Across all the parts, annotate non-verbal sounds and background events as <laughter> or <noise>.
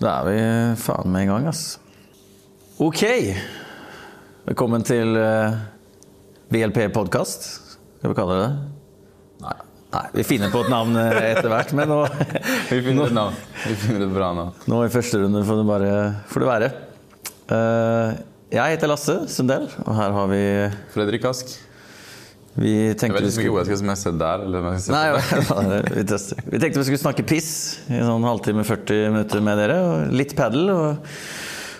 Da er vi faen meg i gang, ass. Ok. Velkommen til uh, VLP podkast, skal vi kalle det det? Nei. Nei, vi finner på et navn eh, etter hvert, men nå, <laughs> Vi finner et navn. Vi finner et bra navn. nå i første runde får det bare får det være. Eh, jeg heter Lasse Sundell, og her har vi Fredrik Ask. Vi tenkte vi hvor jeg skal som jeg ser der. Eller jeg skal Nei, vi tester. <laughs> Vi tenkte vi skulle snakke piss i sånn halvtime, 40 minutter med dere. Og litt padel, og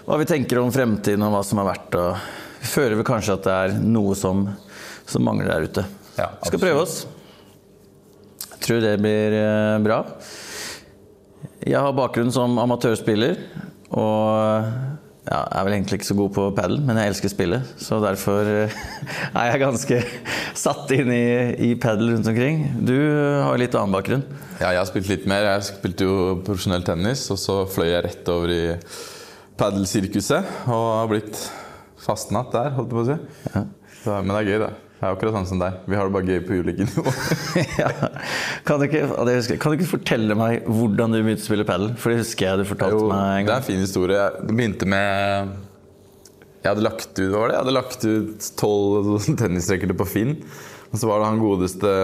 hva vi tenker om fremtiden og hva som har vært. Og vi føler vel kanskje at det er noe som, som mangler der ute. Ja, vi skal prøve oss. Jeg tror det blir eh, bra. Jeg har bakgrunn som amatørspiller, og ja, jeg er vel egentlig ikke så god på padel, men jeg elsker spillet. Så derfor eh, <laughs> er jeg ganske <laughs> satt inn i, i padel rundt omkring. Du har litt annen bakgrunn. Ja, jeg har spilt litt mer. Jeg spilte jo profesjonell tennis, og så fløy jeg rett over i padelsirkuset og har blitt fastnatt der, holdt jeg på å si. Så, men det er gøy, det. Det er akkurat sånn som deg. Vi har det bare gøy på ulike <laughs> nivåer. ja. kan, du ikke, husker kan du ikke fortelle meg hvordan du begynte å spille padel? For det husker jeg du fortalte Jo, meg en det er en fin historie. Det begynte med Jeg hadde lagt ut hva var det? Jeg hadde lagt ut tolv <laughs> tennisrackete på Finn. Og så var det han godeste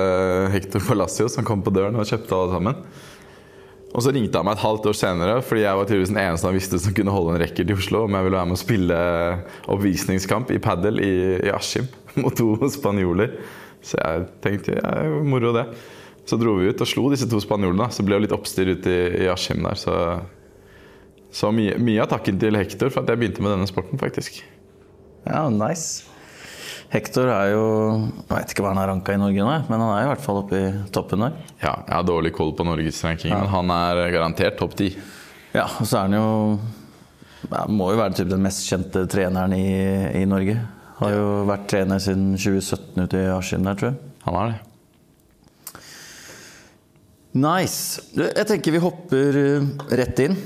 Hector Palacio som kom på døren og kjøpte alle sammen. Og så ringte han meg et halvt år senere, fordi jeg var tydeligvis den eneste han visste som kunne holde en racket i Oslo, om jeg ville være med å spille oppvisningskamp i padel i, i Askim <laughs> mot to spanjoler. Så jeg tenkte ja, moro det. Så dro vi ut og slo disse to spanjolene. Så ble det litt oppstyr ute i, i Askim der. Så så mye, mye av takken til Hector for at jeg begynte med denne sporten, faktisk. Ja, nice. Hector er jo Jeg vet ikke hva han er ranka i Norge nå, men han er i hvert fall oppe i toppen der. Ja, jeg har dårlig koll på norgesrankingen, men han er garantert topp ti. Ja, og så er han jo ja, Må jo være typ den mest kjente treneren i, i Norge. Har jo vært trener siden 2017 ute i Askim der, tror jeg. Han er det. Nice. Jeg tenker vi hopper eh, rett inn.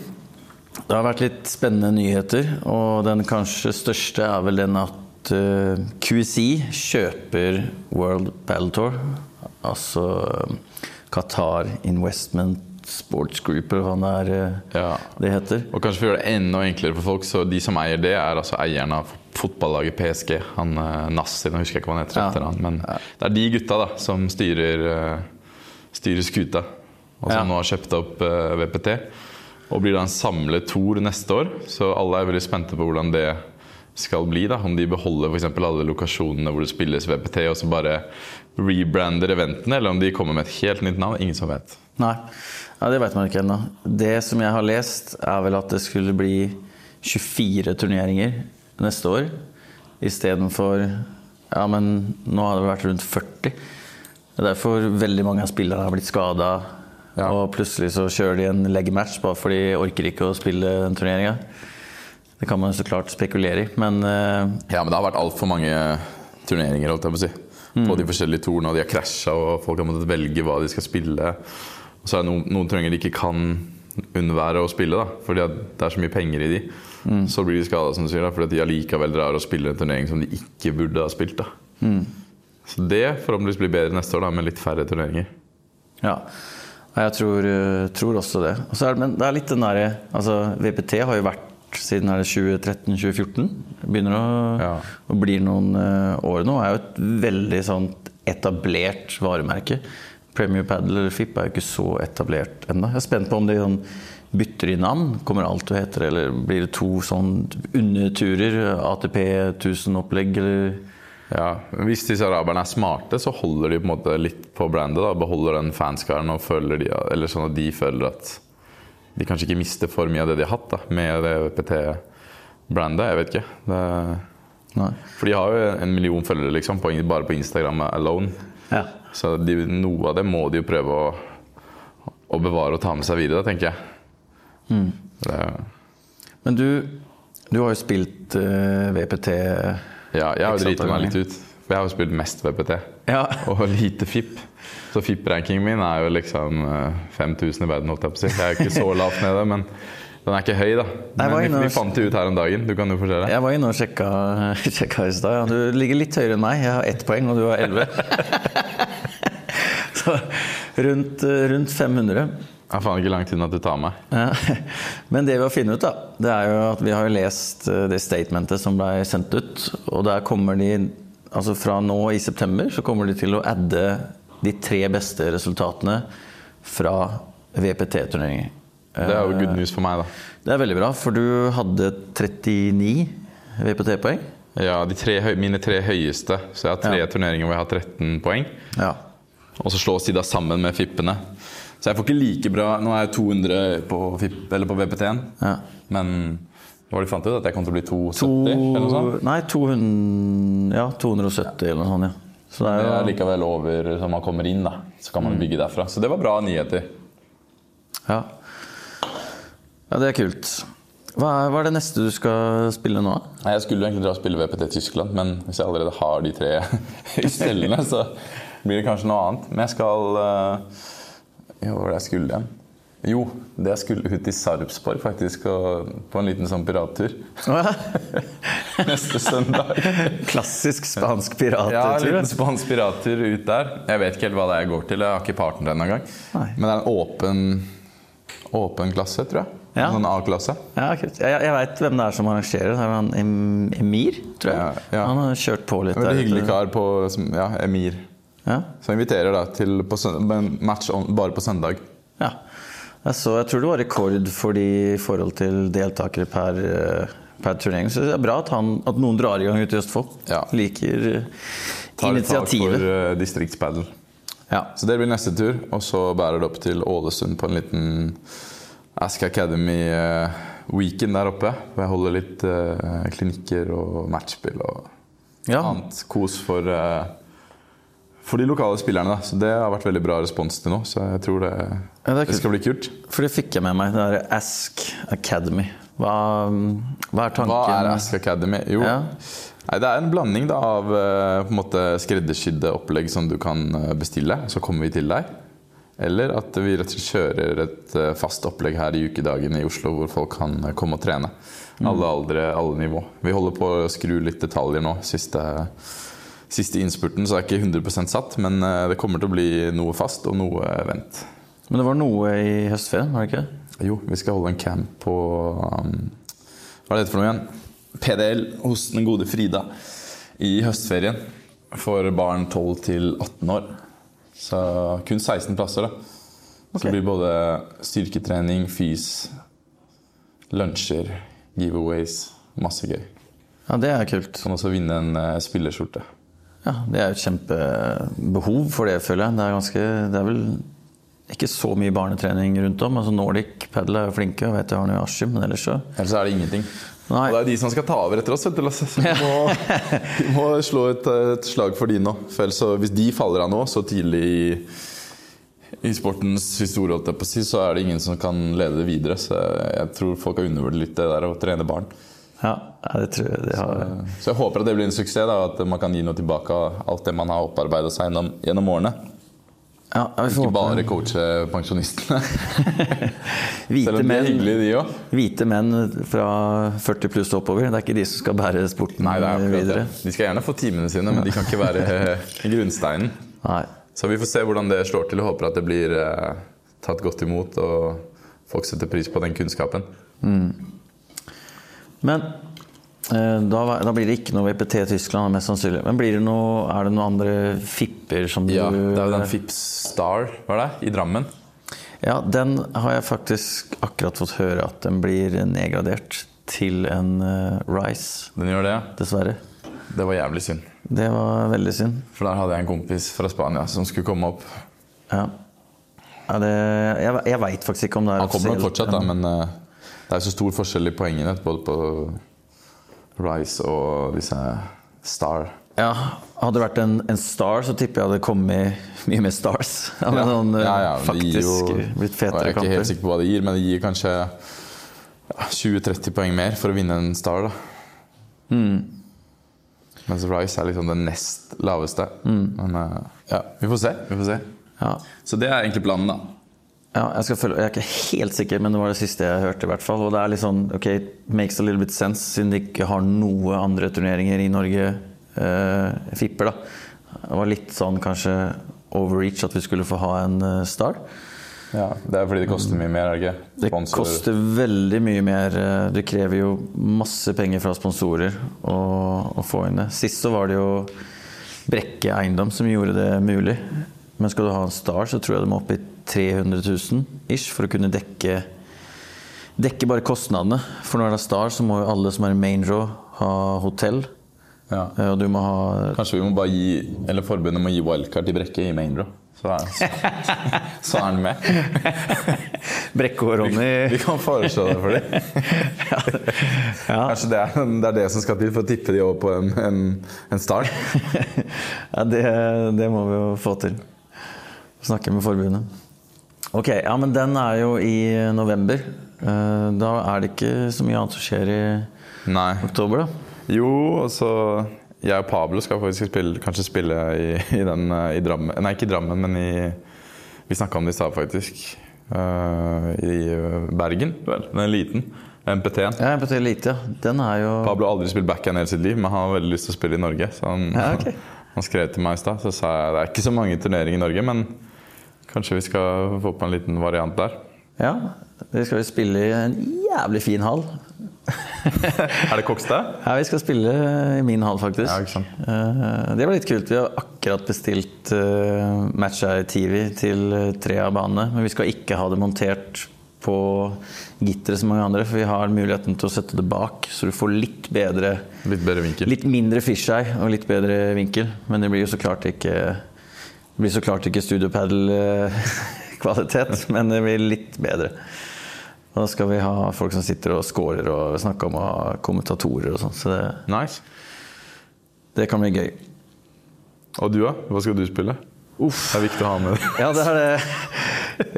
Det har vært litt spennende nyheter, og den kanskje største er vel den at uh, QC kjøper World Battle Tour. Altså eh, Qatar Investment Sports Group, eller hva det, er, eh, Ja. det heter. Og kanskje for å gjøre det enda enklere for folk, så de som eier det, er altså eieren av fotballaget PSG. Han eh, Nasser, nå husker jeg ikke hva han heter Ja. etter han, men det er de gutta da, som styrer, eh, styrer skuta. Og som Ja. nå har kjøpt opp VPT. Og blir da en samlet tour neste år, så alle er veldig spente på hvordan det skal bli. da, Om de beholder f.eks. alle lokasjonene hvor det spilles VPT, og så bare rebrander eventene, eller om de kommer med et helt nytt navn. Ingen som vet. Nei, ja, det vet man ikke ennå. Det som jeg har lest, er vel at det skulle bli 24 turneringer neste år. Istedenfor Ja, men nå har det vært rundt 40. Det er derfor veldig mange av spillerne har blitt skada. Ja. Og plutselig så kjører de en leg match bare fordi de orker ikke å spille den turneringa. Det kan man så klart spekulere i, men uh... Ja, men det har vært altfor mange turneringer holdt jeg på å si. på de forskjellige torene, og de har krasja, og folk har måttet velge hva de skal spille. Og så er det noen, noen turneringer de ikke kan unnvære å spille, da, fordi det er så mye penger i de. Så blir de skada, som du sier, da, fordi at de allikevel drar og spiller en turnering som de ikke burde ha spilt. da. Så det forhåpentligvis blir bedre neste år, da, med litt færre turneringer. Ja, jeg tror, eh, tror også det. Og så er men det er litt den derre altså, VPT har jo vært siden er 2013-2014. Begynner å, Ja. å bli noen eh, år nå. Er jo et veldig sånt etablert varemerke. Premier Paddle eller FIP er jo ikke så etablert ennå. Jeg er spent på om de sånn bytter i navn. Kommer alt til å hete det, eller blir det to sånn underturer? ATP 1000-opplegg, eller Ja, Hvis disse araberne er smarte, så holder de på en måte litt på brandet. da, Beholder den fanskaren og føler de, eller sånn at de føler at de kanskje ikke mister for mye av det de har hatt da, med det PT-brandet. Jeg vet ikke. Det, for de har jo en million følgere liksom, på, bare på Instagram alone. Ja. Så de, noe av det må de jo prøve å, å bevare og ta med seg videre, tenker jeg. Det, Men du, du har jo spilt uh, VPT ja, jeg har jo driti meg litt ut. For jeg har jo spilt mest VPT. Ja. <laughs> Og lite FIP. Så FIP-rankingen min er jo liksom eh, 5000 i verden, holdt jeg på å si. Jeg er ikke så <laughs> lavt nede, men den er ikke høy, da. Men vi, og- vi fant det ut her om dagen. Du kan jo fortelle. Jeg var inne og sjekka, <laughs> sjekka i stad. Ja. Du ligger litt høyere enn meg. Jeg har ett poeng, og du har elleve. <laughs> Så rundt, rundt 500. Det er faen ikke langt unna at du tar meg. Ja. <laughs> Men det vi har funnet ut, da, det er jo at vi har lest eh, det statementet som ble sendt ut. Og der kommer de Altså fra nå i september så kommer de til å adde de tre beste resultatene fra VPT-turneringer. Det er jo good news for meg, da. Det er veldig bra, for du hadde 39 VPT-poeng. Ja, de tre, mine tre høyeste. Så jeg har tre Ja. turneringer hvor jeg har 13 poeng. Ja. Og så slås de da sammen med fippene. Så jeg får ikke like bra Nå er jeg 200 på, FIP, eller på VPT-en, ja. men hva var det de fant ut? At jeg kom til å bli 270? To, eller noe sånt? nei, 200, ja, 270 eller noe sånt, ja. Så det Det er er likevel over så man kommer inn, da. Så kan man Mm. bygge derfra. Så det var bra nyheter. Ja. Ja, det er kult. Hva er, hva er det neste du skal spille nå? Nei, Jeg skulle egentlig dra og spille VPT Tyskland, men hvis jeg allerede har de tre <laughs> i stellene, så blir det kanskje noe annet. Men jeg skal Jo, Ja, hva var det jeg skulle igjen? Jo, det jeg skulle ut i Sarpsborg faktisk, og på en liten sånn pirattur. <laughs> Neste søndag. Klassisk spansk pirattur. Ja, en liten spansk pirattur ut der. Jeg vet ikke helt hva det er jeg går til. Jeg har ikke partner ennå engang. Men det er en åpen, åpen klasse, tror jeg. Ja. Sånn A-klasse. Ja, kult. Jeg, jeg veit hvem det er som arrangerer. Det er han Emir, tror jeg. Ja, ja. Han har kjørt på litt En veldig hyggelig kar på ja, Emir. Ja. Så inviterer da til på søndag, match on, bare på søndag. ja. Jeg, så, jeg tror det var rekord for de i forhold til deltakere per, eh, per turnering. Så det er bra at, han, at noen drar i gang ute i Østfold. Ja. Liker initiativet Tar et tak for uh, distriktspadel. Ja. Så det blir neste tur, og så bærer det opp til Ålesund på en liten Ask Academy eh, weekend der oppe. Hvor jeg holder litt eh, klinikker og matchspill og ja. annet kos for, eh, for de lokale spillerne. Da. Så det har vært veldig bra respons til nå, så jeg tror det, Ja, det det skal bli kult. For det fikk jeg med meg. Det er Ask Academy. Hva, hva er tanken? Hva er Ask Academy? Jo, Ja. nei, det er en blanding da, av på en måte skreddersydde opplegg som du kan bestille, så kommer vi til deg. Eller at vi rett og slett kjører et eh, fast opplegg her i ukedagene i Oslo, hvor folk kan eh, komme og trene. Alle aldre, alle nivå. Vi holder på å skru litt detaljer nå. Siste, siste innspurten så er ikke 100% satt, men eh, det kommer til å bli noe fast og noe vent. Men det var noe i høstferien, var det ikke? Jo, vi skal holde en camp på um, Hva er det for noe igjen? PDL hos den gode Frida i høstferien. For barn 12 til 18 år. Så kun 16 plasser, da. Så det blir både styrketrening, fys, lunsjer, giveaways. Masse gøy. Ja, det er kult. Kan også vinne en uh, spillerskjorte. Ja, Det er et kjempebehov for det, føler jeg. Det er, ganske, det er vel ikke så mye barnetrening rundt om. Altså Nordic Padel er jo flinke, og vet jeg har i Askim, men ellers så Ellers er det ingenting. Nei. Og det er de som skal ta over etter oss. Vet du, Så vi, må, <laughs> vi må slå et, et slag for de nå. For så, hvis de faller av nå, så tidlig i, i sportens historie, jeg så er det ingen som kan lede det videre. Så jeg tror folk har undervurdert litt det der å trene barn. Ja, det tror jeg de har. Så jeg håper at det blir en suksess, da, at man kan gi noe tilbake av alt det man har opparbeida seg gjennom, gjennom årene. Ja, Ikke bare coache pensjonistene. <laughs> Selv om de er hyggelige, de òg. hvite menn fra 40 pluss oppover. Det er ikke de som skal bære sporten Nei, er videre. De skal gjerne få timene sine, men de kan ikke være <laughs> grunnsteinen. Nei. Så vi får se hvordan det slår til. og Håper at det blir eh, tatt godt imot og folk setter pris på den kunnskapen. Men eh, da, da blir det ikke noe VPT Tyskland, mest sannsynlig. Men blir det noe, er det noen andre fipper som du Ja, Det er jo den Fips Star var det, i Drammen. Ja, den har jeg faktisk akkurat fått høre at den blir nedgradert til en uh, Rise, Den gjør det. Ja. dessverre. Det var jævlig synd. Det var veldig synd. For der hadde jeg en kompis fra Spania som skulle komme opp. Ja. Ja, det, jeg jeg veit faktisk ikke om det er Han kommer nok fortsatt, da, men uh, det er så stor forskjell i poengene både på Rise og disse Star. Ja, Hadde det vært en, en star, så tipper jeg hadde kommet mye mer stars. <laughs> Ja, men noen, ja, ja, men det gir faktisk jo, blitt Jeg er ikke helt sikker på hva det gir, men det gir kanskje 20-30 poeng mer for å vinne en Star. da. Mm. Mens Rice er liksom den nest laveste. Mm. Men eh, ja, vi får se. Vi får se. Ja. Så det er egentlig planen, da. Ja, jeg, følge, jeg er ikke helt sikker, men det var det siste jeg hørte. i hvert fall Og det er litt sånn, ok, makes a little bit sense, siden de ikke har noe andre turneringer i Norge. Eh, Fipper, da. Det var litt sånn kanskje overreach at vi skulle få ha en eh, star. Ja, Det er fordi det koster mye mer, er det ikke? Det koster veldig mye mer. eh, Det krever jo masse penger fra sponsorer å, å få inn det. Sist så var det jo Brekke Eiendom som gjorde det mulig. Men skal du ha en Star, så tror jeg du må opp i 300 000 ish for å kunne dekke Dekke bare kostnadene. For når det er Star, så må jo alle som er i main row, ha hotell. Ja. Eh, Og du må ha Kanskje vi må bare gi Eller forbundet må gi wildcard til Brekke i main row. Så er, <laughs> så er han med. Brekke og Ronny Vi kan foreslå det for dem. <laughs> Ja. Kanskje det er, det er det som skal til for å tippe de over på en, en, en start. <laughs> ja, det, det må vi jo få til. Snakke med forbundet. Ok, ja, men den er jo i november. Eh, Da er det ikke så mye annet som skjer i Nei. oktober, da. Jo, og så Jeg og Pablo skal faktisk spille, kanskje spille i, i den eh, i Drammen Nei, ikke i Drammen, men i Vi snakka om det i stad, faktisk. Uh, I Bergen, vel. Den er liten. MPT-en. Ja, MPT Elite, ja. Den er jo Pablo har aldri spilt backhand hele sitt liv, men han har veldig lyst til å spille i Norge. Så han, Ja, okay. <laughs> han skrev til meg i stad, så sa jeg det er ikke så mange turneringer i Norge, men kanskje vi skal få på en liten variant der. Ja, vi skal spille i en jævlig fin hall. <laughs> Er det Kokstad? Ja, vi skal spille i min hall, faktisk. Ja, ikke sant. Eh, Det var litt kult. Vi har akkurat bestilt uh, i TV til eh, tre av banene. Men vi skal ikke ha det montert på gitteret som mange andre, for vi har muligheten til å sette det bak, så du får litt bedre Litt bedre vinkel. Litt mindre fisheye og litt bedre vinkel. Men det blir jo så klart ikke Det blir så klart ikke studiopadel-kvalitet, <laughs> men det blir litt bedre. Og da skal vi ha folk som sitter og scorer og snakke om ha kommentatorer og sånn. Så det, Nice. det kan bli gøy. Og du, da? Hva skal du spille? Uff. Det er viktig å ha med det. Ja, det er det.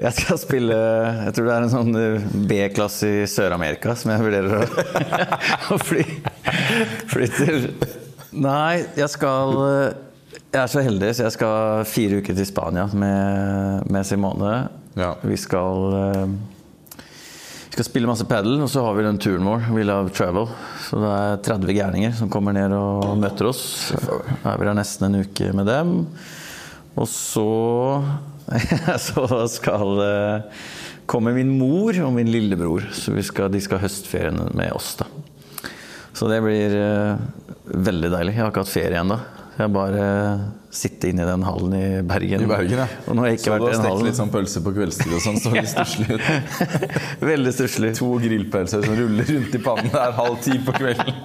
Jeg skal spille Jeg tror det er en sånn eh, B-klasse i Sør-Amerika som jeg vurderer å, <laughs> å fly, fly til. Nei, jeg skal eh, Jeg er så heldig, så jeg skal fire uker til Spania med, med Simone. Ja. Vi skal eh, vi skal spille masse padel, og så har vi den turen vår, We Love Travel. Så det er 30 gærninger som kommer ned og møter oss. Da er vi der nesten en uke med dem. Og så, <laughs> så skal eh, komme min mor og min lillebror. Så vi skal, de skal ha høstferien med oss, da. Så det blir eh, veldig deilig. Jeg har ikke hatt ferie ennå. Jeg bare sitte inne i den hallen i Bergen. I Bergen, ja. Og nå har jeg ikke så vært du har stekt hallen. litt sånn pølse på kveldstid og sånn, så <laughs> litt stusslig ut. Veldig stusslig. To grillpølser som ruller rundt i pannen der halv ti på kvelden.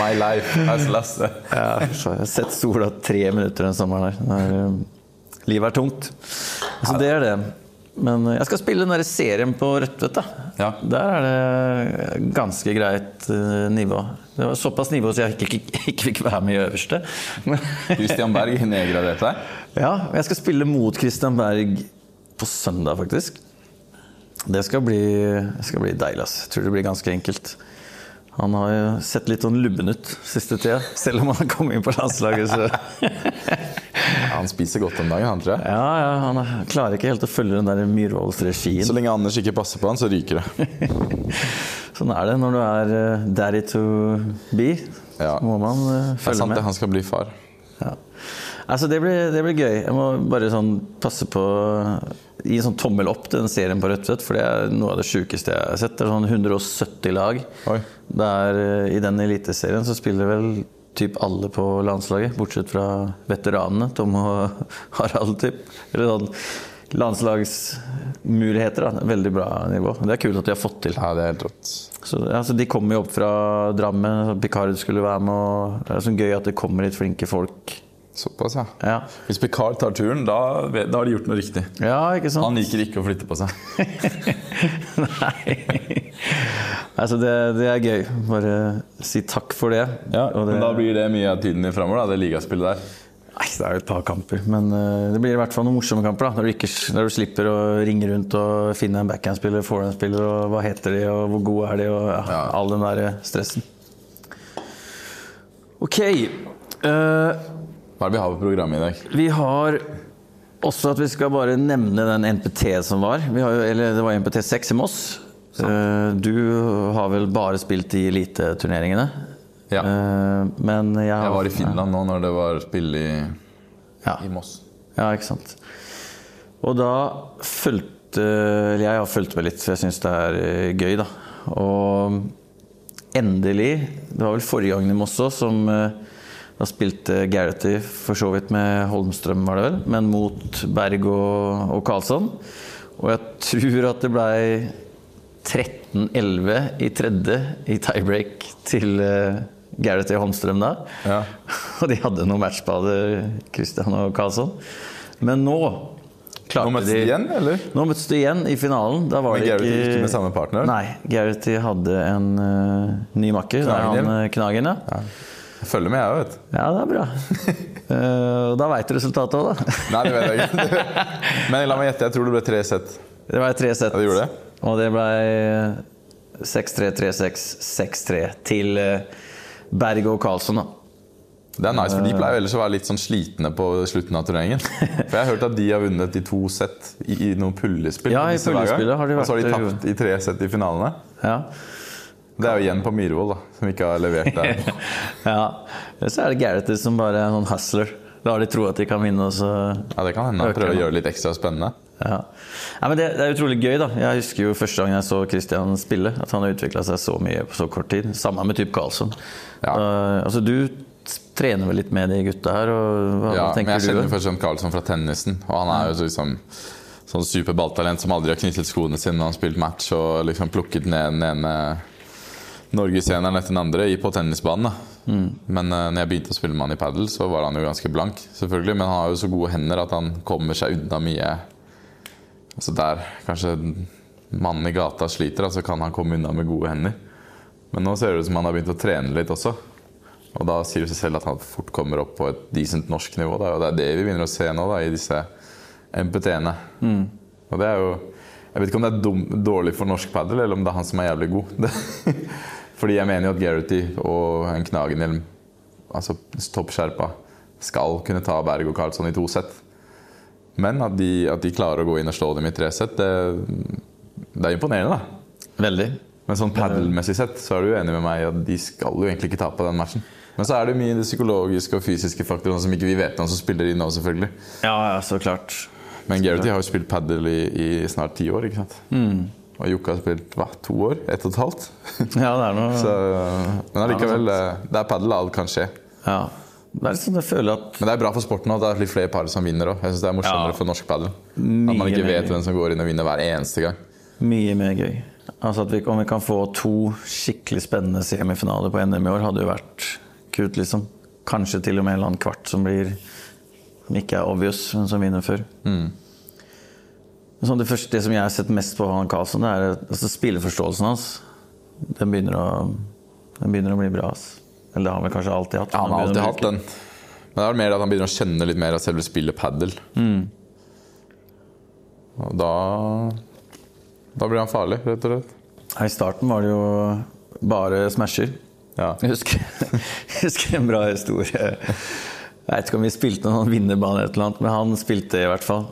My life as Lasse. Ja, så jeg har sett sola tre minutter den sommeren her. Det er, livet er tungt. Så det er det. Men eh, jeg skal spille den der serien på Rødtvet. Ja. Der er det ganske greit eh, nivå. Det var såpass nivå så jeg ikke, ikke, <laughs> ikke fikk være med i øverste. Christian Berg <laughs> nedgraderte deg. ja, jeg skal spille mot Christian Berg på søndag, faktisk. Det skal bli, skal bli deilig. ass. Jeg tror det blir ganske enkelt. Han har jo sett litt sånn lubben ut siste tida, selv om han har kommet inn på landslaget. Så. <laughs> Han spiser godt om dagen, han tror jeg. Ja, ja, han er- klarer ikke helt å følge den der Myhrvolds-regien. Så lenge Anders ikke passer på han, så ryker det. <laughs> Sånn er det når du er eh, daddy to be. Ja. Så må man følge med. Det er sant med. det, han skal bli far. Ja. Altså, det blir, det blir gøy. Jeg må bare sånn passe på Gi en sånn tommel opp til den serien på Rødtvet, for det er noe av det sjukeste jeg har sett. Det er sånn 170 lag. Der, eh, I den eliteserien så spiller vel typ alle på landslaget, bortsett fra veteranene. Tom og <laughs> Harald, typ. Eller sånn landslagsmuligheter. da. Veldig bra nivå. Det er kult at de har fått til. Ja, det er helt rått. Så, altså, de kommer jo opp fra Drammen. Picard skulle være med. Og det er sånn gøy at det kommer litt flinke folk. Såpass, ja. Ja, Hvis Picard tar turen, da, da har de gjort noe riktig. ja ikke sant? Han liker ikke å flytte på seg. <laughs> Nei. Altså, det, det er gøy. Bare si takk for det. Ja, det Men da blir det mye av tiden din framover, det ligaspillet der. Nei, det er jo et par kamper, men uh, det blir i hvert fall noen morsomme kamper. da, Når du, ikke, når du slipper å ringe rundt og finne en backhand-spiller, forehand-spiller, og hva heter de, og hvor gode er de, og ja, Ja. all den der stressen. Ok. eh, Hva er det vi har på programmet i dag? vi har også at vi skal bare nevne den NPT som var. Vi har eller det var NPT 6 i Moss. Sånn. du har vel bare spilt i eliteturneringene? Ja. Eh, men jeg, har- Jeg var i Finland nå når det var spill i, Ja. i Moss. Ja, ikke sant. Og da fulgte eller Jeg har fulgt med litt, for jeg syns det er eh, gøy, da. Og endelig Det var vel forrige gangen i Moss òg som da spilte Gareth for så vidt med Holmstrøm, var det vel, men mot Berg og, og Karlsson. Og jeg tror at det blei 13-11 i tredje i tiebreak til uh, Gareth og Holmstrøm da. Ja. <laughs> Og de hadde noe matchbade, Christian og Karlsson. Men nå klarte Nå møttes de igjen, eller? Nå møttes de igjen i finalen. Da var Men Gareth ikke ikke med samme partner? Nei, Gareth hadde en uh, ny makker. Er Knagen, han eh, Knagen, ja. Ja. Følger med, jeg òg, vet. Ja, det er bra. <laughs> Eh, da veit du resultatet òg, da. Nei, det vet jeg ikke. <laughs> Men la meg gjette, jeg tror det ble tre sett. Det ble tre sett. Ja, det gjorde det? Og det ble 6-3, 3-6, 6-3 til eh, Berg og Karlsson, da. Det er nice, for de pleier ellers å være litt sånn slitne på slutten av turneringen. <laughs> For jeg har hørt at de har vunnet i to sett i, i noen pullespill. Ja, i pullespillet har de vært... Og så har de tapt i tre sett i finalene. Ja. Det er jo igjen på Myhrvold, da, som ikke har levert der. <laughs> ja. Så er det Gareth som bare er noen hustler. Da har de tro at de kan vinne, og så Ja, Det kan hende han prøver å gjøre det litt ekstra spennende. Ja. ja men det, det er utrolig gøy, da. Jeg husker jo første gang jeg så Christian spille, at han har utvikla seg så mye på så kort tid. Samme med typ Karlsson. Ja. Uh, altså, du trener vel litt med de gutta her, og hva, Ja, hva men jeg kjenner du? jo først og fremst Karlsson fra tennisen, og han er jo så liksom sånn superballtalent som aldri har knyttet skoene sine når han har spilt match og liksom plukket ned den ene norgesseneren etter den andre i- på tennisbanen. Mm. Men uh, når jeg begynte å spille med han i padel, så var han jo ganske blank. selvfølgelig, Men han har jo så gode hender at han kommer seg unna mye Altså Der kanskje mannen i gata sliter, så så kan han komme unna med gode hender. Men nå ser det ut som han har begynt å trene litt også. Og da sier det seg selv at han fort kommer opp på et decent norsk nivå. Da. Og det er det vi begynner å se nå da, i disse MPT-ene. Og det er jo Jeg vet ikke om det er dum, dårlig for norsk padel, eller om det er han som er jævlig god. Det, <laughs> fordi jeg mener jo at Gareth og en Knagenhjelm, altså toppskjerpa, skal kunne ta Berg og Karlsson i to sett. Men at de, at de klarer å gå inn og slå dem i tre sett, det, det er imponerende, da. Veldig. Men sånn padelmessig sett så er du enig med meg at de skal jo egentlig ikke tape den matchen. Men så er det mye det psykologiske og fysiske faktorene som ikke vi vet om, som spiller inn nå, selvfølgelig. Ja, ja, så klart. Men Gareth har jo spilt padel i, i snart ti år, ikke sant? Og Jokke har spilt hva, to år? Ett og et halvt? <laughs> Ja, det er noe Så, men allikevel, det det er padel alt kan skje. Ja. Det er liksom, jeg føler at Men det er bra for sporten at det er litt flere par som vinner òg. Det er morsommere Ja. for norsk padel. At man ikke vet hvem som går inn og vinner hver eneste gang. Mye mer gøy. Altså vi, Om vi kan få to skikkelig spennende semifinaler på NM i år, hadde jo vært kult, liksom. Kanskje til og med en eller annen kvart som blir Som ikke er obvious, men som vinner før. Mm. Sånn, det, første, det som jeg har sett mest på han Karlsson, det er altså spilleforståelsen hans. Den begynner å, den begynner å bli bra. ass. Eller det har han vel kanskje alltid hatt. Ja, han har alltid hatt den. Men det er mer at han begynner å kjenne litt mer av selve spillet padel. Og da Da blir han farlig, rett og slett. I starten var det jo bare smasher. Ja. Jeg husker, <laughs> jeg husker en bra historie. Jeg vet ikke om vi spilte noen vinnerbane eller noe, men han spilte i hvert fall.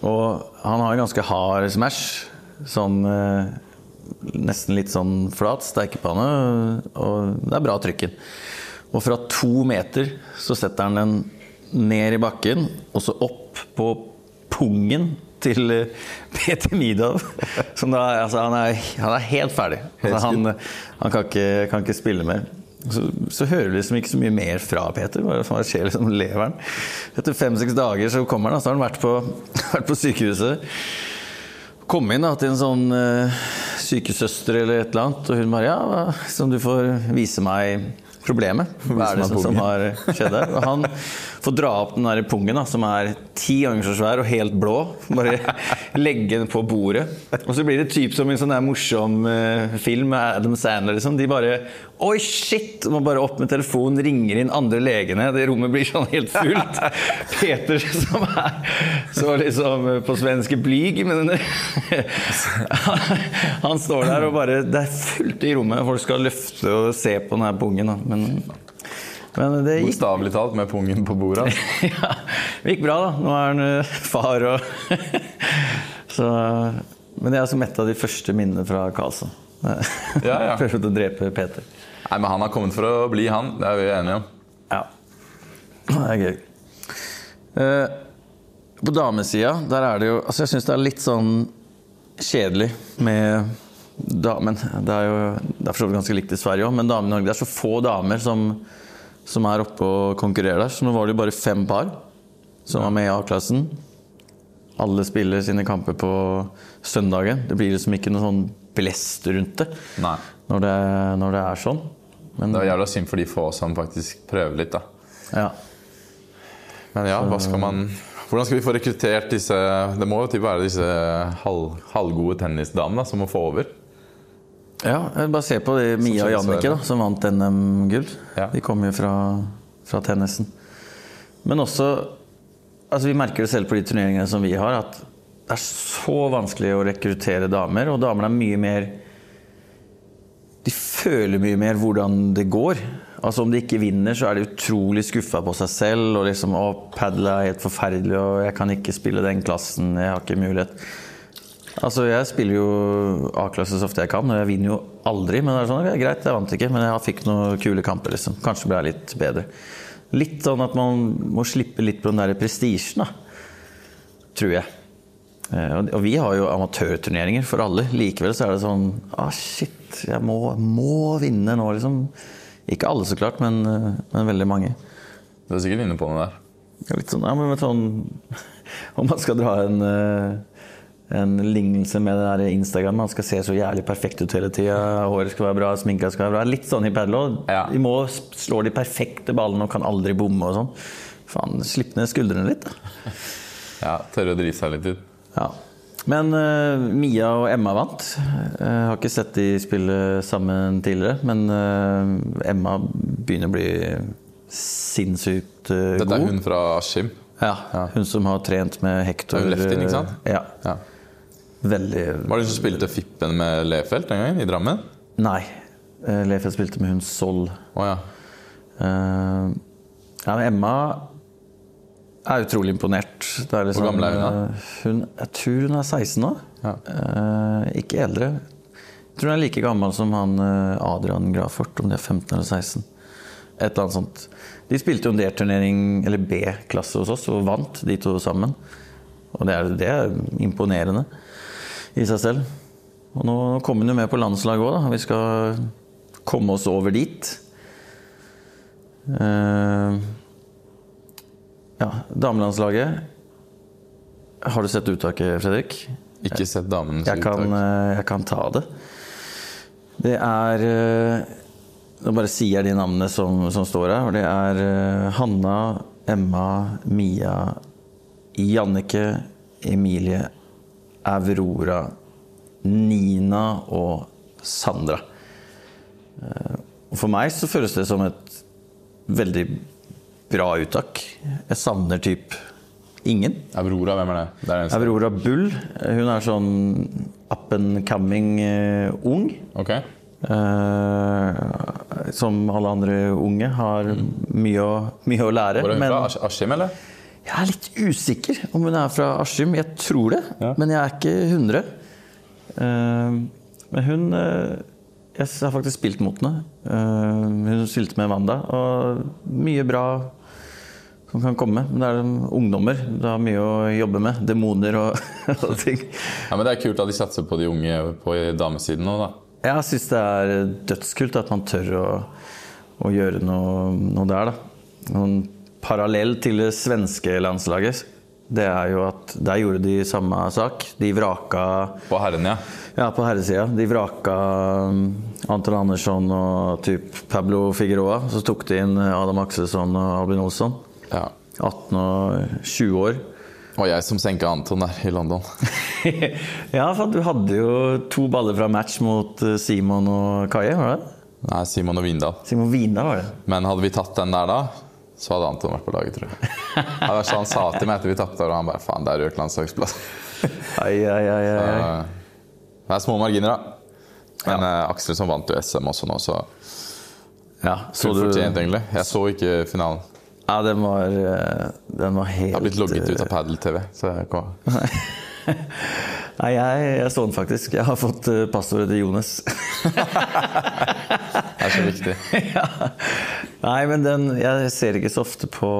Og han har en ganske hard smash. Sånn eh, nesten litt sånn flat steikepanne, og det er bra trykken. Og fra to meter så setter han den ned i bakken, og så opp på pungen til eh, <laughs> Peter Midov. Som da, altså, han, er, han er helt ferdig. Altså, han han kan, ikke, kan ikke spille mer. Så, så hører du liksom ikke så mye mer fra Peter. Hva skjer liksom leveren? Etter fem-seks dager så kommer han, og så har han vært på, <laughs> vært på sykehuset. Kom inn da, til en sånn uh, sykesøster eller et eller annet, og hun bare Ja, som du får vise meg problemet. Hva er det som, som har skjedd her? Og han får dra opp den der pungen, da, som er ti ganger så svær og helt blå. Bare legge den på bordet. Og så blir det typ som en sånn der morsom eh, film med Adam Sandler. Liksom. De bare Oi, shit! Må bare opp med telefonen, ringer inn andre legene. Det rommet blir sånn helt fullt. <laughs> Peter som er så liksom på svenske blyg, men han står der og bare Det er fullt i rommet. Folk skal løfte og se på den her pungen. Men, men det gikk Bokstavelig talt med pungen på bordet. altså. <laughs> ja, det gikk bra, da. Nå er han eh, far og <laughs> Så Men det er som et av de første minnene fra Karlsson. Ja, ja. <laughs> Prøvde å drepe Peter. Nei, men han har kommet for å bli han. Det er vi enige om. Ja. Det er gøy. Uh, på damesida, der er det jo Altså, jeg syns det er litt sånn kjedelig med damen. Det er jo det er for så vidt ganske likt i Sverige òg, men damen i Norge Det er så få damer som, som er oppe og konkurrerer der. Så nå var det jo bare fem par som var med i A-klassen. Alle spiller sine kamper på søndagen. Det blir liksom ikke noe sånn blest rundt det når det, når det er sånn. Men Det er jævla synd for de få som faktisk prøver litt, da. ja. Men ja, hva skal man Hvordan skal vi få rekruttert disse Det må jo typ være disse halv, halvgode tennisdamene som må få over. Ja, bare se på de Mia og Jannicke, da, som vant NM-gull. Ja. De kommer jo fra, fra tennisen. Men også altså Vi merker det selv på de turneringene som vi har, at det er så vanskelig å rekruttere damer. Og damene er mye mer De føler mye mer hvordan det går. Altså Om de ikke vinner, så er de utrolig skuffa på seg selv. Og liksom 'Å, padel er helt forferdelig, og jeg kan ikke spille den klassen. Jeg har ikke mulighet'. Altså, Jeg spiller jo A-klasse så ofte jeg kan, og jeg vinner jo aldri. Men det er sånn, ja, greit, jeg vant ikke, men jeg fikk noen kule kamper. liksom. Kanskje ble jeg litt bedre. Litt sånn at man må slippe litt på den der prestisjen, da. Tror jeg. Eh, Og vi har jo amatørturneringer for alle. Likevel så er det sånn ah, shit, jeg må, må vinne nå, liksom. Ikke alle, så klart, men, eh, men veldig mange. Du er sikkert inne på noe der. Er Litt sånn, ja, men sånn <laughs> Om man skal dra en, eh, en lignelse med det der Instagram Man skal se så jævlig perfekt ut hele tida. Håret skal være bra, sminka skal være bra. Litt sånn i padel. Ja. De må slå de perfekte ballene og kan aldri bomme og sånn. Faen, slipp ned skuldrene litt, da. <laughs> Ja, Tørre å drite seg litt ut. Ja. Men uh, Mia og Emma vant. Jeg har ikke sett de spille sammen tidligere, men uh, Emma begynner å bli sinnssykt uh, god. Dette er hun fra Askim. Ja, Ja. hun som har trent med Hector. Er jo leftien, ikke sant? Ja, Ja. veldig Var det hun som spilte Fippen med Lefelt en gang? I Drammen? Nei. eh, Lefeld spilte med hun Sol. Oh, ja. Eh, ja, men Emma er utrolig imponert. Det er liksom, Hvor gammel er hun da? eh, hun? Jeg tror hun er 16 nå. Ja. Eh, ikke eldre. Jeg tror hun er like gammel som han eh, Adrian Grafort, om de er 15 eller 16. Et eller annet sånt. De spilte jo en D-turnering, eller B-klasse hos oss, og vant de to sammen. Og det er, det er imponerende i seg selv. Og nå kommer hun jo med på landslaget òg, da. Vi skal komme oss over dit. Eh, ja, damelandslaget Har du sett uttaket, Fredrik? Ikke sett damenes Jeg kan, uttak. eh, jeg kan ta det. Det er eh, Nå bare sier jeg de navnene som, som står her. og Det er eh, Hanna, Emma, Mia, Jannike, Emilie, Aurora, Nina og Sandra. For meg så føles det som et veldig bra uttak. Jeg savner typ ingen. Aurora, hvem er det? Det er Aurora Bull. Hun er sånn up and coming uh, ung. Ok. Uh, som alle andre unge. Har mye, å, mye å lære. Var hun Men fra As- Askim, eller? jeg er litt usikker om hun er fra Askim. Jeg tror det, Ja. men jeg er ikke 100. Uh, men hun eh, Jeg har faktisk spilt mot henne. Eh, hun spilte med Wanda, og mye bra som kan komme. Men det er ungdommer. Det har mye å jobbe med. Demoner og, <laughs> og ting. Ja, men Det er kult at de satser på de unge på damesiden nå, da. Jeg syns det er dødskult at man tør å, å gjøre noe, noe der, da. Noen parallell til det svenske landslaget, det er jo at der gjorde de samme sak. De vraka På herren, ja. Ja, på herresida. De vraka um, Anton Andersson og typ Pablo Figueroa. Så tok de inn Adam Akselsson og Albin Olsson. Ja. 18 og 20 år. Det var jeg som senka Anton der i London. <laughs> ja, for du hadde jo to baller fra match mot eh, Simon og Kaje, var det? Nei, Simon og Vindal. Simon Vindal var det. Men hadde vi tatt den der da, så hadde Anton vært på laget, tror jeg. <laughs> Det var sånn han sa til meg etter vi tapte, og han bare faen, det er rødt landslagsplass. <laughs> Ai, ai, ai, ai. Så, Det er små marginer, da. Men ja. som vant jo SM også nå, så Ja, så du fortjent, egentlig. Jeg så ikke finalen. Ja, den var, eh, den var helt Jeg har blitt logget ut av Padel-TV. Så jeg kom. <laughs> Nei, jeg, jeg så den faktisk. Jeg har fått eh, passordet til Jonas. <laughs> Det er så viktig. ja. Nei, men den Jeg ser ikke så ofte på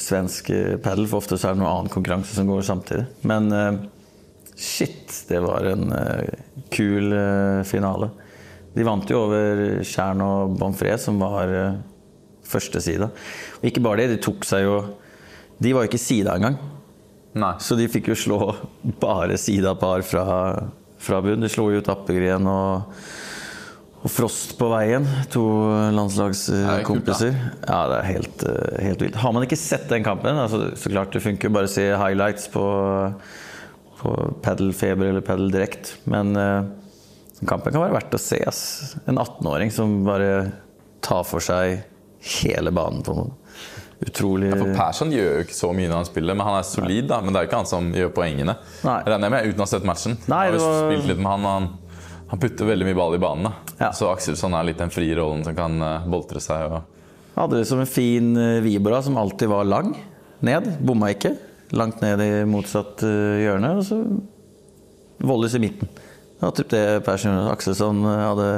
svensk eh, padel, for ofte så er det noe annen konkurranse som går samtidig. Men eh, Shit, det var en eh, kul eh, finale. De vant jo over Tjern og Bonfré, som var uh, førstesida. Og ikke bare det, de tok seg jo De var jo ikke sida engang. Nei. Så de fikk jo slå bare sidapar fra, fra bunn. De slo jo ut Appegren og, og Frost på veien. To landslagskompiser. Ja, det er helt, helt vilt. Har man ikke sett den kampen, altså, så klart det funker bare å se highlights på, på Padel Feber eller Padel Direkt, men eh, kampen kan være verdt å se. Ass. En 18-åring som bare tar for seg hele banen på noe. Utrolig For Persson gjør jo ikke så mye når han spiller, men han er solid. da, Men det er jo ikke han som gjør poengene. Nei. Regner jeg med, uten å ha sett matchen. Nei, jeg har var- spilt litt med han, han, han putter veldig mye ball i banen. da. Ja. Så Akselsson er litt den frie rollen som kan eh, boltre seg. og... Hadde det som en fin eh, vibra som alltid var lang ned. Bomma ikke. Langt ned i motsatt eh, hjørne. Og så volleys i midten. Det var typ det Persson Akselsson eh, hadde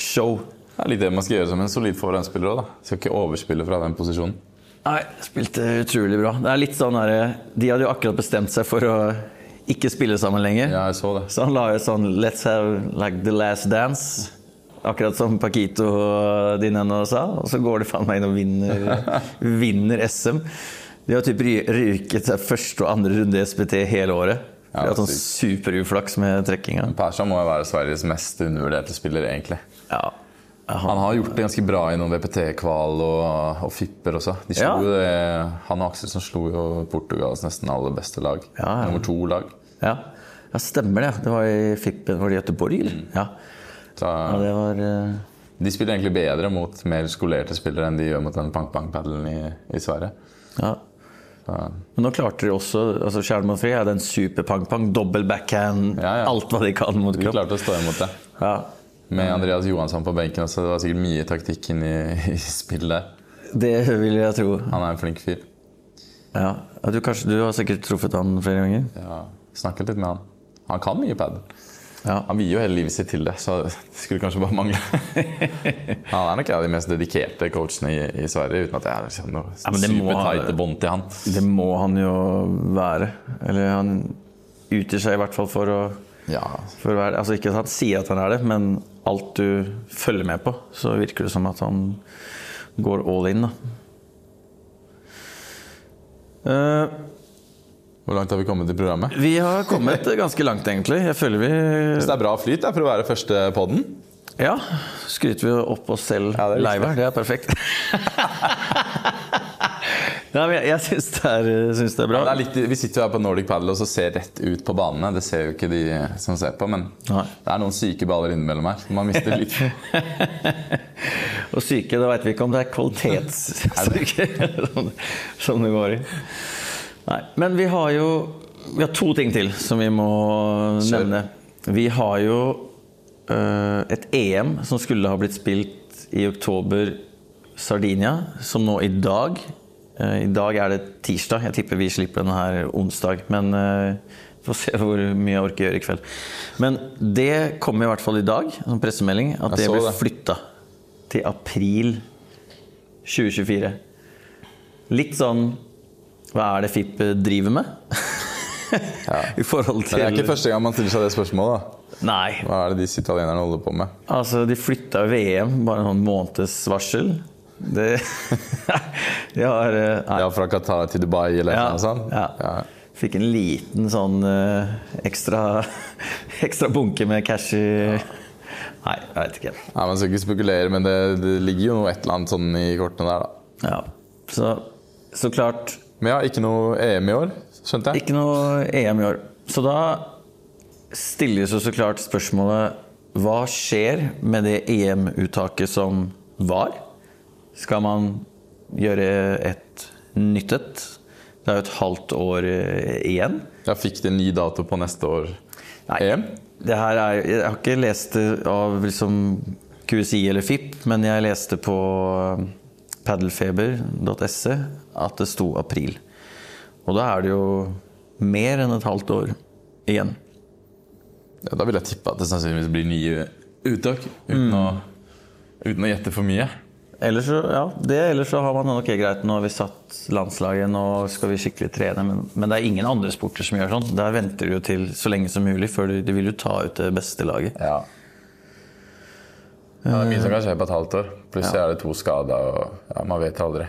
show. Det er litt det man skal gjøre som en solid forhåndsspiller. òg, da. Skal ikke overspille fra den posisjonen. Nei, spilte utrolig bra. Det er litt sånn der, De hadde jo akkurat bestemt seg for å ikke spille sammen lenger. Ja, jeg så det. Så han la jo sånn Let's have like the last dance. Akkurat som Paquito og Dineno sa. Og så går de faen meg inn og vinner, <laughs> vinner SM. De har typ ryket seg første og andre runde i SPT hele året. De har hatt sånn superuflaks med trekkinga. Persa må jo være Sveriges mest undervurderte spiller, egentlig. Ja. Han har gjort det ganske bra i noen VPT-kval og, og Fipper også. Ja. jo han og Akselsson slo jo Portugals nesten aller beste lag. Ja, ja. Nummer to-lag. ja. Ja, stemmer det. Det var i Fippen. Var det Göteborg, eller? Ja. Så ja, det var uh... De spiller egentlig bedre mot mer skolerte spillere enn de gjør mot den pang-pang-paddelen i, i Sverige. Ja. Så, Men nå klarte de også altså Sherman Fri er den super pang-pang, dobbel backhand, Ja, ja. alt hva de kan mot de klarte å stå imot det. Ja. Med Andreas Johansson på benken også. Det var sikkert mye taktikk inn i, i spillet. Det vil jeg tro. Han er en flink fyr. Ja. Du, kanskje, du har sikkert truffet han flere ganger? Ja, snakket litt med han. Han kan mye pad. Ja. Han vier jo hele livet sitt til det, så det skulle kanskje bare mangle. <laughs> han er nok en av de mest dedikerte coachene i, i Sverige, uten at jeg har liksom noe Ja, men det må supertighte bånd til han. Det må han jo være. Eller han utgir seg i hvert fall for å, Ja, for å være Altså ikke at han sier at han er det, men alt du følger med på, så virker det som at han går all in, da. Uh, Hvor langt har vi kommet i programmet? vi har kommet ganske langt, egentlig. Jeg føler vi Hvis det er bra flyt for å være første podden. Ja. Skryter vi opp oss selv Ja, live her. Det er perfekt. <laughs> Nei, jeg jeg syns det, det er bra. Det er litt, vi sitter jo her på Nordic Paddle og så ser rett ut på banene. Det ser jo ikke de som ser på, men Nei. det er noen syke baller innimellom her. Man mister litt <laughs> Og syke, da veit vi ikke om det er kvalitetssyke som, <laughs> som det går i. Nei, men vi har jo Vi har to ting til som vi må Kjør. nevne. Vi har jo øh, et EM som skulle ha blitt spilt i oktober Sardinia, som nå i dag I dag er det tirsdag. Jeg tipper vi slipper den her onsdag. Men vi får se hvor mye jeg orker gjøre i kveld. Men det kommer i hvert fall i dag, som pressemelding, at det ble blir flytta til april 2024. Litt sånn Hva er det FIP driver med? <laughs> I forhold til det er ikke første gang man stiller seg det spørsmålet. da. Nei. Hva er det disse italienerne holder på med? Altså, de flytta VM bare en sånn måneds varsel. Det <laughs> jeg har eh, Nei. Ja, Fra Qatar til Dubai eller Ja, noe sånt? ja. Fikk en liten sånn eh, ekstra, <laughs> ekstra bunke med cash i Nei, jeg vet ikke. Nei, Man skal ikke spekulere, men det, det ligger jo noe et eller annet sånn i kortene der, da. Ja. Så, så klart Men ja, ikke noe EM i år, skjønte jeg? Ikke noe EM i år. Så da stilles jo så klart spørsmålet Hva skjer med det EM-uttaket som var? Skal man gjøre et nytt et? Det er jo et halvt år eh, igjen. Jeg fikk de ny dato på neste år Nei. EM? Det her er, jeg har ikke lest det av liksom QSI eller FIP, men jeg leste på padelfeber.se at det sto april. Og da er det jo mer enn et halvt år igjen. Ja, da vil jeg tippe at det sannsynligvis blir nye uttak. Uten, Mm. uten å gjette for mye. Ellers så, ja, det, ellers så har man ok, greit, nå har vi satt landslaget, nå skal vi skikkelig trene. Men, men det er ingen andre sporter som gjør sånn. Der venter du jo til så lenge som mulig, før du, du vil jo ta ut det beste laget. Ja. Ja, det er mye som kan skje på et halvt år. Plutselig er det to skader, og ja, man vet aldri.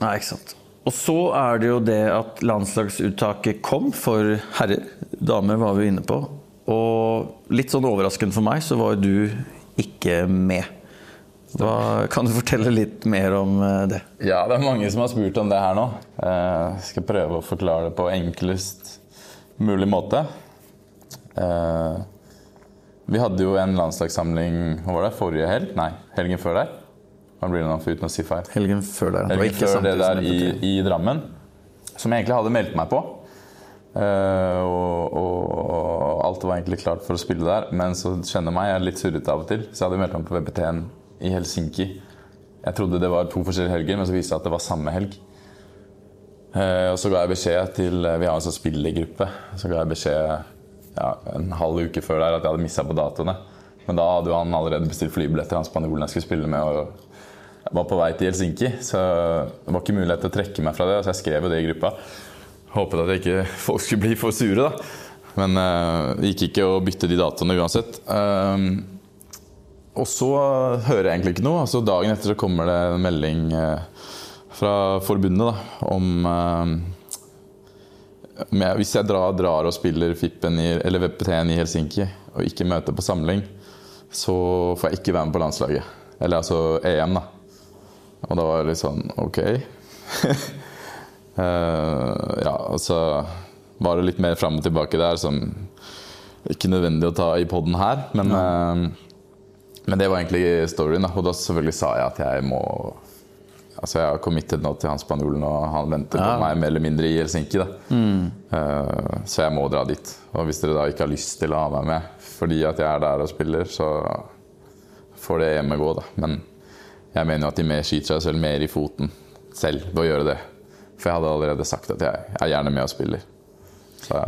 Nei, ikke sant. Og så er det jo det at landslagsuttaket kom for herrer. Damer var vi inne på. Og litt sånn overraskende for meg, så var du ikke med. Hva, kan du fortelle litt mer om eh, det? Ja, det er mange som har spurt om det her nå. Jeg skal prøve å forklare det på enklest mulig måte. Eh, vi hadde jo en landslagssamling hva var det, forrige helg? Nei, helgen før der. Hva blir det nå, uten å si feil? Helgen før der. Helgen før det der i, i, Drammen. Som jeg egentlig hadde meldt meg på. Og, og, og, alt var egentlig klart for å spille der. Men så kjenner meg, jeg er litt surrete av og til, så jeg hadde meldt meg på VBT-en i Helsinki. Jeg trodde det var to forskjellige helger, men så viste det seg at det var samme helg. Eh, og så ga jeg beskjed til Vi har en sånn spillergruppe. Så ga jeg beskjed ja, en halv uke før der at jeg hadde missa på datoene. Men da hadde jo han allerede bestilt flybilletter, han spanjolen jeg skulle spille med. og jeg var på vei til Helsinki, så det var ikke mulighet til å trekke meg fra det. Så jeg skrev jo det i gruppa. Håpet at ikke folk skulle bli for sure, da. Men uh, det gikk ikke å bytte de datoene uansett. Uh, og så hører jeg egentlig ikke noe. Altså Dagen etter så kommer det en melding eh, fra forbundet da, om eh, Hvis jeg drar, drar og spiller Fippen i, eller VPT-en i Helsinki og ikke møter på samling, så får jeg ikke være med på landslaget. Eller altså EM, da. Og da var det litt sånn OK. uh, <laughs> ja, og så var det litt mer fram og tilbake der som ikke nødvendig å ta i poden her, men uh, men det var egentlig storyen. Og da selvfølgelig sa jeg at jeg må Altså Jeg har committed nå til han spanjolen, og han venter ja. på meg mer eller mindre i Helsinki. mm. uh, Så jeg må dra dit. Og hvis dere da ikke har lyst til å ha meg med fordi at jeg er der og spiller, så får det hjemme gå, da. Men jeg mener jo at de mer skyter seg selv mer i foten selv ved å gjøre det. For jeg hadde allerede sagt at jeg er gjerne med og spiller. Så.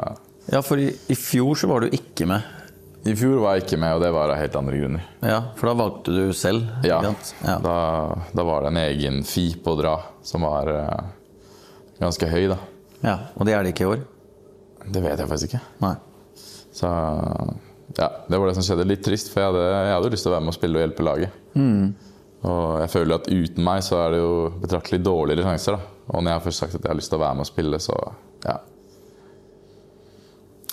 Ja, for i, i fjor så var du ikke med. I fjor var jeg ikke med, og det var av helt andre grunner. Ja, For da valgte du selv? Ja. ja. Da, da, var det en egen fi på å dra som var uh, ganske høy, da. Ja, Og det er det ikke i år? Det vet jeg faktisk ikke. Nei. Så ja, det var det som skjedde. Litt trist, for jeg hadde, jeg hadde lyst til å være med og spille og hjelpe laget. Mm. Og jeg føler at uten meg så er det jo betraktelig dårligere sjanser. da. Og når jeg har først sagt at jeg har lyst til å være med og spille, så ja.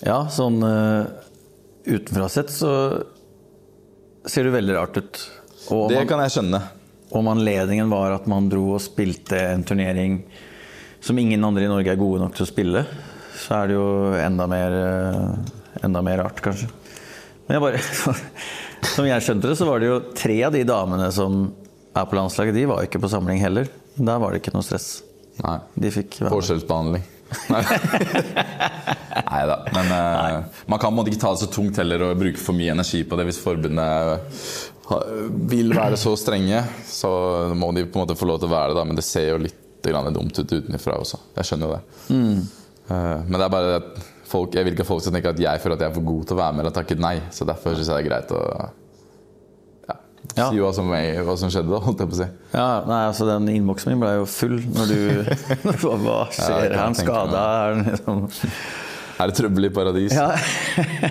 Ja, sånn... Uh utenfra sett så ser det veldig rart ut. Og det kan jeg skjønne. Om anledningen var at man dro og spilte en turnering som ingen andre i Norge er gode nok til å spille, så er det jo enda mer, eh, enda mer rart, kanskje. Men jeg bare <laughs> Som jeg skjønte det, så var det jo tre av de damene som er på landslaget, de var ikke på samling heller. Der var det ikke noe stress. Nei. Forskjellsbehandling. Nei <laughs> da. Men uh, man kan ikke ta det så tungt heller og bruke for mye energi på det hvis forbundet vil være så strenge. Så må de på en måte få lov til å være det, da. men det ser jo litt dumt ut utenfra også. Jeg skjønner jo det. Mm. Uh, men det er bare at folk, jeg vil ikke at folk skal tenke at jeg føler at jeg er for god til å være med eller takket nei. Så derfor syns jeg det er greit å ja. Si hva som, hva som, skjedde, da, holdt jeg på å si. Ja, nei, altså Den innboksen min ble jo full når du <laughs> Hva skjer? Er han skada? Er, liksom... er det trøbbel i paradis? Ja.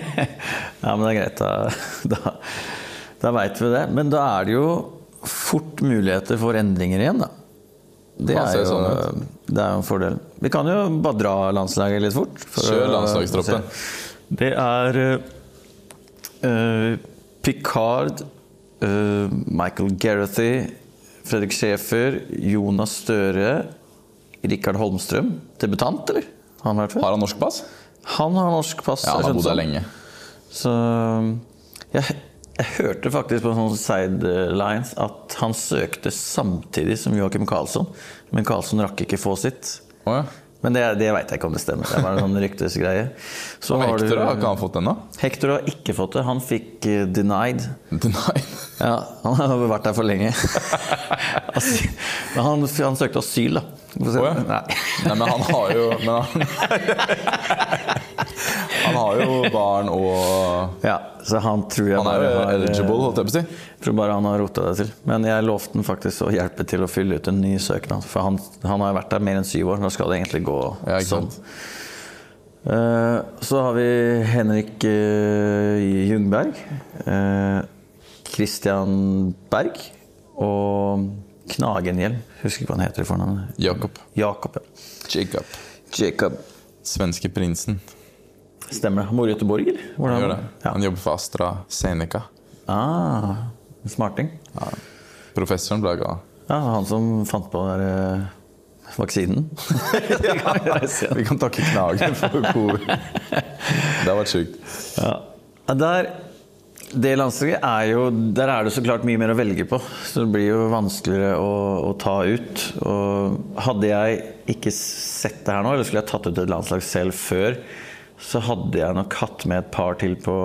<laughs> ja, men det er greit. Da, da, da veit vi det. Men da er det jo fort muligheter for endringer igjen, da. Det er, jo, sånn det er jo en fordel. Vi kan jo bare dra landslaget litt fort. Kjør landslagstroppen. Det er uh, Picard Michael Gerrathy, Fredrik Schäfer, Jonas Støre, Rikard Holmstrøm. Debutant, eller? Han har, har han norsk pass? Han har norsk pass. Ja, han har bodd her lenge. Så jeg, jeg, hørte faktisk på sånn sidelines at han søkte samtidig som Joakim Karlsson, men Karlsson rakk ikke få sitt. Oh, ja. Men det, det veit jeg ikke om det stemmer. Det var en sånn ryktesgreie. <laughs> Så og Hector, du, har ikke han fått den, da? Hector har ikke fått det. Han fikk uh, denied. Denied? <laughs> Ja, Han har vært der for lenge. <laughs> men han, han, søkte asyl, da. Oh, ja. Nei. Nei. men han har jo han, han, har jo barn og Ja, så han tror jeg Han er bare har eligible, holdt jeg på å si. tror bare han har rota det til. Men jeg lovte han faktisk å hjelpe til å fylle ut en ny søknad. For han, han har vært der mer enn syv år. Nå skal det egentlig gå Ja, sånn. Eh, så har vi Henrik uh, Jungberg. eh, Christian Berg. Og Knagenhjelm. Husker ikke hva han heter i fornavnet. Jakob. Jakob. ja. Jacob. Jacob. Svenske prinsen. Stemmer det. Han bor i Göteborg, eller? Han gjør det. Ja. Han jobber for AstraZeneca. Ah, smarting. Ja. Professoren ble glad. Ja, han som fant på den der, eh, vaksinen. <laughs> Vi kan takke Knagen for covid. Det har vært sjukt. Ja. Der, det landslaget er jo Der er det så klart mye mer å velge på. Så det blir jo vanskeligere å, å ta ut. Og hadde jeg ikke sett det her nå, eller skulle jeg tatt ut et landslag selv før, så hadde jeg nok hatt med et par til på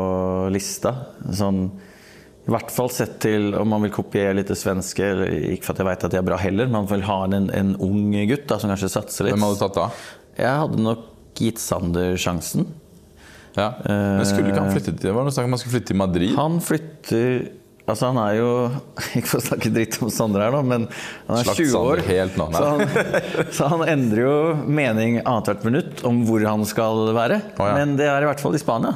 lista. Sånn i hvert fall sett til om man vil kopiere litt det svenske. Ikke for at jeg vet at de er bra heller, men man vil ha en, en ung gutt da, som kanskje satser litt. Hvem hadde du tatt da? Jeg hadde nok gitt Sander sjansen. Ja. Men skulle ikke han flytte til Det var noe snakk om han skulle flytte til Madrid. Han flytter Altså Han er jo <laughs> Ikke for å snakke dritt om Sander her, nå, men han er Slags 20 år. Helt nå, så, han, <laughs> så han endrer jo mening annethvert minutt om hvor han skal være. Oh, ja. Men det er i hvert fall i Spania.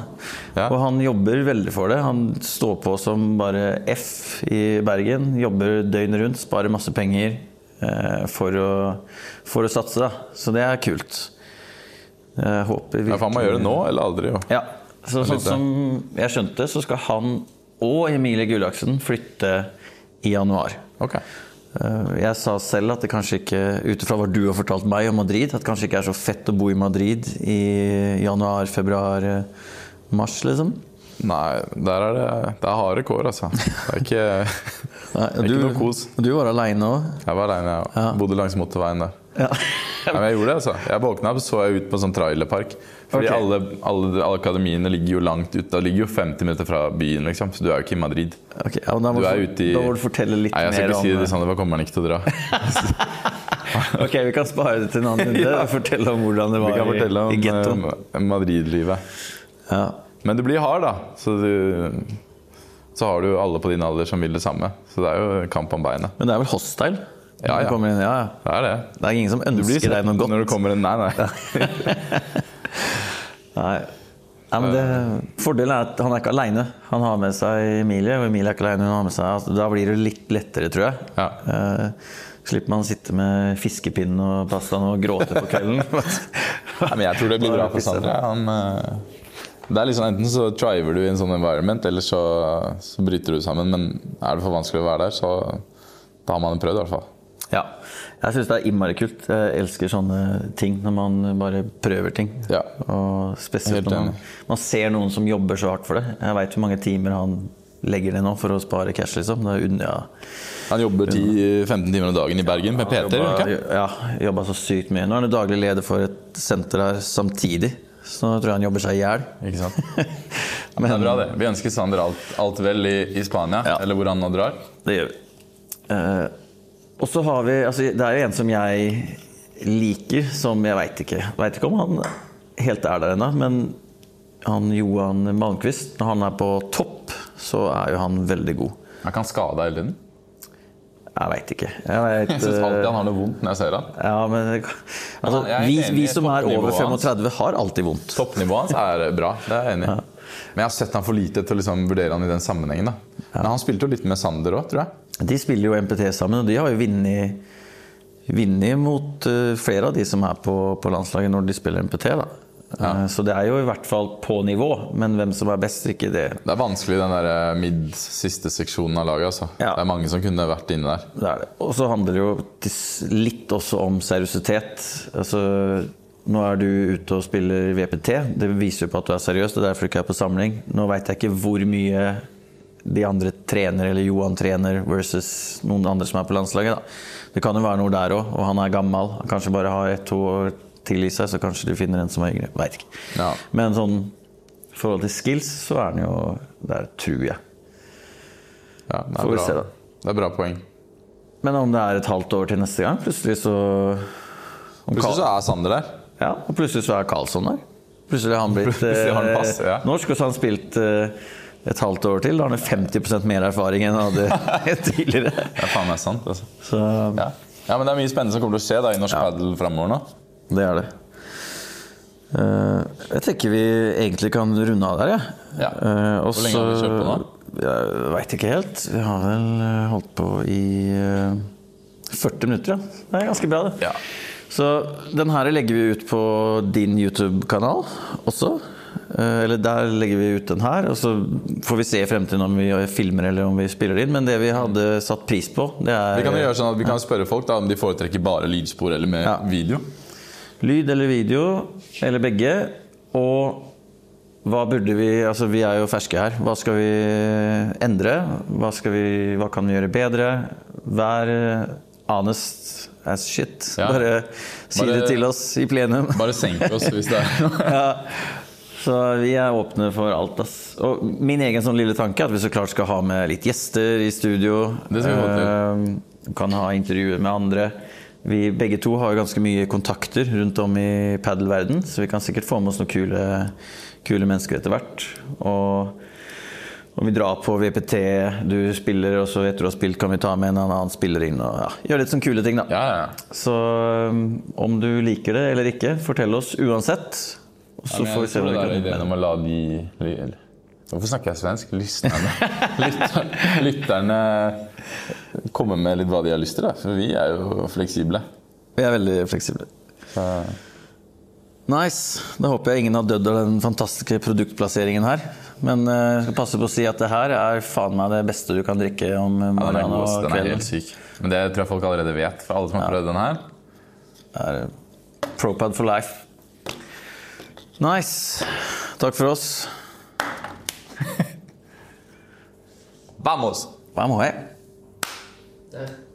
Ja. Og han jobber veldig for det. Han står på som bare F i Bergen. Jobber døgnet rundt, sparer masse penger eh, for, å, for å satse. Da. Så det er kult. Jeg håper Ja, for han må gjøre det nå eller aldri. Jo. ja, så sånn som jeg skjønte, så skal han og Emilie Gullaksen flytte i januar. Ok. Eh, Jeg sa selv at det kanskje ikke, ut ifra hva du har fortalt meg om Madrid, at det kanskje ikke er så fett å bo i Madrid i januar, februar, eh, mars, liksom. Nei, der er det Det er harde kår, altså. Det er ikke <laughs> Nei, Det er ikke noe kos. Du var aleine òg. Jeg var aleine, jeg Ja. Bodde langs motorveien der. Ja. ja. men jeg gjorde det, altså. Jeg våkna opp, så jeg ut på en sånn trailerpark. Fordi okay. alle, alle, alle akademiene ligger jo langt ute. Det ligger jo 50 minutter fra byen, liksom. Så du er jo ikke i Madrid. Okay, ja, da, må Du er ute i da må du fortelle litt Nei, jeg skal ikke ikke si det sånn, da for kommer han ikke til å dra. <laughs> Ok, vi kan spare det til en annen <laughs> runde og fortelle om hvordan det Vi var kan fortelle i, i fortelle om eh, Madrid-livet. Ja. Men du blir hard, da. Så, du, så har du alle på din alder som vil det samme. Så det er jo kamp om beinet. Men det er vel hostile? Ja, ja. Inn, ja, ja. Det er det. Det er ingen som ønsker deg noe godt. når du kommer inn, Nei, nei. <laughs> Nei. Nei, men det, fordelen er at han er ikke aleine. Han har med seg Emilie, og Emilie er ikke seg, altså, da blir det litt lettere, tror jeg. Ja. Uh, slipper man å sitte med fiskepinn og pastaen og gråte på kvelden. <laughs> Nei, men jeg tror det blir bra for Sandra. Han, eh, det er liksom Enten så triver du i en sånn environment, eller så, så bryter du sammen. Men er det for vanskelig å være der, så da har man prøvd, i hvert fall. Ja. Jeg syns det er innmari kult. Jeg elsker sånne ting, når man bare prøver ting. Ja. Og spesielt når man, man ser noen som jobber så hardt for det. Jeg veit hvor mange timer han legger ned nå for å spare cash, liksom. Det er unna, ja. Han jobber 10-15 timer om dagen i Bergen med Peter. Jobba- ikke? Ja, jobba så sykt mye. Nå er han daglig leder for et senter her samtidig. Så nå tror jeg han jobber seg i hjel. <laughs> Ja, men det er bra, det. Vi ønsker Sander alt, alt vel i, i Spania, Ja. eller hvor han nå drar. Det gjør vi. Eh, og så har vi altså, Det er jo en som jeg liker, som jeg veit ikke Veit ikke om han helt er der ennå, men han Johan Malmquist, når han er på topp, så er jo han veldig god. Han kan skade hele tiden. Jeg veit ikke. Jeg, vet, <laughs> Jeg syns alltid han har noe vondt når jeg ser han. ja, men, altså, vi, vi som er over 35, har alltid vondt. Toppnivået hans er bra, det er jeg enig i. Men jeg har sett han for lite til å liksom vurdere han i den sammenhengen. da. Men han spilte jo litt med Sander òg, tror jeg. De spiller jo MPT sammen, og de har jo vunnet mot eh, flere av de som er på, på landslaget når de spiller MPT. da. Ja. Eh, Så det er jo i hvert fall på nivå, men hvem som er best, ikke det. Det er vanskelig den der eh, mid-siste seksjonen av laget. altså. Ja. Det er mange som kunne vært inne der. det, det. Og så handler det jo litt også om seriøsitet. Altså, nå er du ute og spiller VPT. Det viser jo på at du er seriøs. Det er derfor du ikke er på samling. Nå veit jeg ikke hvor mye de andre trener, eller Johan trener, versus noen andre som er på landslaget. da. Det kan jo være noe der òg, og han er gammel. Han kanskje bare har ett-to år til i seg, så kanskje du finner en som er yngre. Veit ikke. Ja. Men sånn i forhold til skills, så er han jo der, tror jeg. Ja, det, Får er bra. se, det er bra poeng. Men om det er et halvt år til neste gang, plutselig så Plutselig så er Sander der. Ja, og plutselig så er Karlsson der. Plutselig har han <laughs> blitt har han eh, pass, ja. norsk, og så har han spilt eh, et halvt år til. Da har han 50% mer erfaring enn han hadde <laughs> tidligere. Det er faen meg sant. altså. Så Ja. ja, men det er mye spennende som kommer til å skje da, i norsk padel framover nå. det er det. Uh, jeg tenker vi egentlig kan runde av der, jeg. Ja. Og Hvor lenge har vi kjørt på nå? Jeg veit ikke helt. Vi har vel eh, holdt på i uh, 40 minutter, ja. Det er ganske bra, det. Ja. Så den her legger vi ut på din YouTube-kanal også. Eh, Eller der legger vi ut den her, og så får vi se i fremtiden om vi filmer eller om vi spiller inn. Men det vi hadde satt pris på, det er Vi kan gjøre sånn at vi kan spørre folk da, om de foretrekker bare lydspor eller med Ja. video. lyd eller video, eller begge. Og hva burde vi Altså, vi er jo ferske her. Hva skal vi endre? Hva, skal vi, hva kan vi gjøre bedre? Vær honest as shit. Ja. Bare si Bare- det til oss i plenum. Bare senk oss hvis det er <laughs> noe. ja. Så vi er åpne for alt, ass. Og min egen sånn lille tanke er at vi så klart skal ha med litt gjester i studio. Det skal vi få til. Eh, Kan ha intervjuer med andre. Vi begge to har jo ganske mye kontakter rundt om i padelverden, så vi kan sikkert få med oss noen kule, kule mennesker etter hvert. Og om vi drar på VPT, du spiller, og så etter du har spilt, kan vi ta med en annen spiller inn og ja, gjøre litt sånne kule ting, da. Ja, ja. Så um, om du liker det eller ikke, fortell oss uansett. Og så Ja, får vi se hva det er kan ideen om å la de Hvorfor snakker jeg svensk? Lytterne, <laughs> lytter, lytterne kommer med litt hva de har lyst til. Da. For vi er jo fleksible. Vi er veldig fleksible. Så, Nice. Da håper jeg ingen har dødd av den fantastiske produktplasseringen her. Men eh, jeg skal passe på å si at det her er faen meg det beste du kan drikke om ja, den morgenen og Den er kvelden. helt syk. Men det tror jeg folk allerede vet. For alle som har prøvd den her. Er Propad for life. Nice. Takk for oss. Vamos! Vamos, eh. Der.